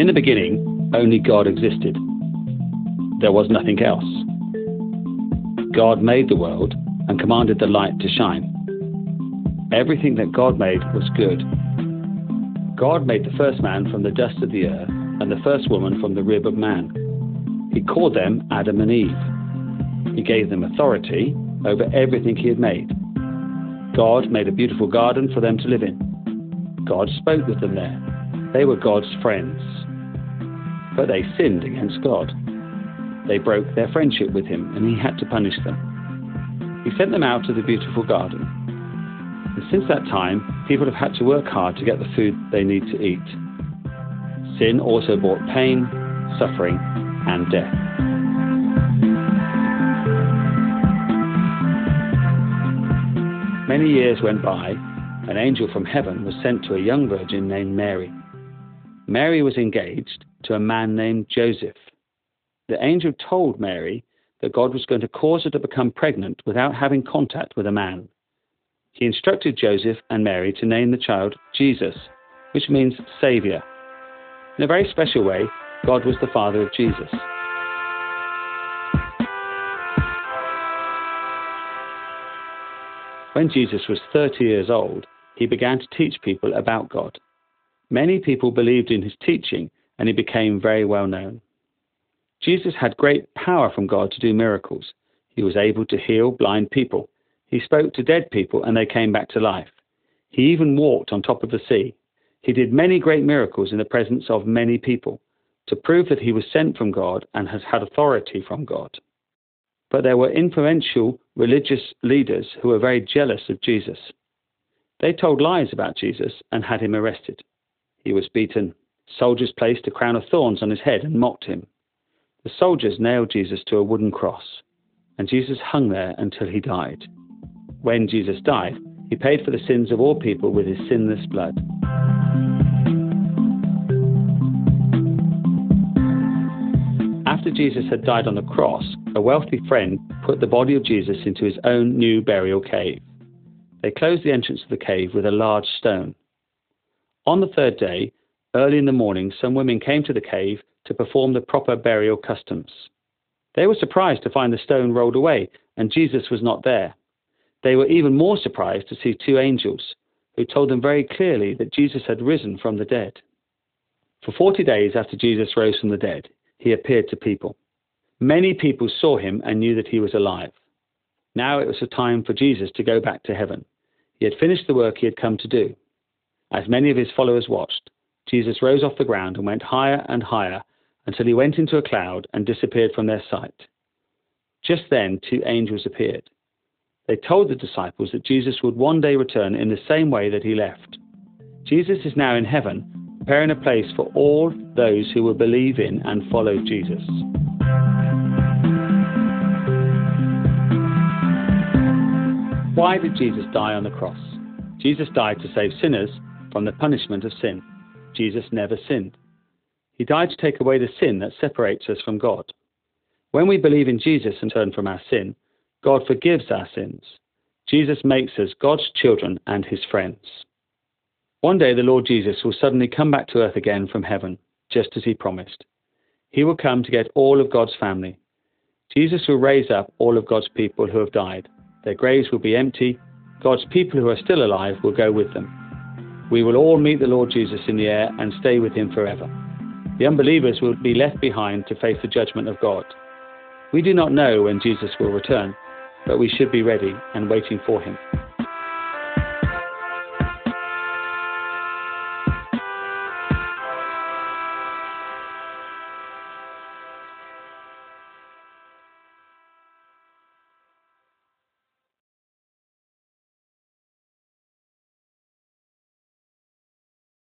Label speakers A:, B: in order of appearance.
A: In the beginning, only God existed. There was nothing else. God made the world and commanded the light to shine. Everything that God made was good. God made the first man from the dust of the earth and the first woman from the rib of man. He called them Adam and Eve. He gave them authority over everything he had made. God made a beautiful garden for them to live in. God spoke with them there. They were God's friends. But they sinned against God. They broke their friendship with him, and he had to punish them. He sent them out to the beautiful garden. And since that time, people have had to work hard to get the food they need to eat. Sin also brought pain, suffering, and death. Many years went by. An angel from heaven was sent to a young virgin named Mary. Mary was engaged to a man named Joseph. The angel told Mary that God was going to cause her to become pregnant without having contact with a man. He instructed Joseph and Mary to name the child Jesus, which means Saviour. In a very special way, God was the father of Jesus. When Jesus was 30 years old, he began to teach people about God. Many people believed in his teaching, and he became very well known. Jesus had great power from God to do miracles. He was able to heal blind people. He spoke to dead people, and they came back to life. He even walked on top of the sea. He did many great miracles in the presence of many people to prove that he was sent from God and has had authority from God. But there were influential religious leaders who were very jealous of Jesus. They told lies about Jesus and had him arrested. He was beaten. Soldiers placed a crown of thorns on his head and mocked him. The soldiers nailed Jesus to a wooden cross, and Jesus hung there until he died. When Jesus died, he paid for the sins of all people with his sinless blood. After Jesus had died on the cross, a wealthy friend put the body of Jesus into his own new burial cave. They closed the entrance to the cave with a large stone. On the third day, early in the morning, some women came to the cave to perform the proper burial customs. They were surprised to find the stone rolled away and Jesus was not there. They were even more surprised to see two angels who told them very clearly that Jesus had risen from the dead. For 40 days after Jesus rose from the dead, he appeared to people. Many people saw him and knew that he was alive. Now it was a time for Jesus to go back to heaven. He had finished the work he had come to do. As many of his followers watched, Jesus rose off the ground and went higher and higher until he went into a cloud and disappeared from their sight. Just then, two angels appeared. They told the disciples that Jesus would one day return in the same way that he left. Jesus is now in heaven, preparing a place for all those who will believe in and follow Jesus. Why did Jesus die on the cross? Jesus died to save sinners from the punishment of sin. Jesus never sinned. He died to take away the sin that separates us from God. When we believe in Jesus and turn from our sin, God forgives our sins. Jesus makes us God's children and his friends. One day the Lord Jesus will suddenly come back to earth again from heaven, just as he promised. He will come to get all of God's family. Jesus will raise up all of God's people who have died their graves will be empty. God's people who are still alive will go with them. We will all meet the Lord Jesus in the air and stay with him forever. The unbelievers will be left behind to face the judgment of God. We do not know when Jesus will return, but we should be ready and waiting for him.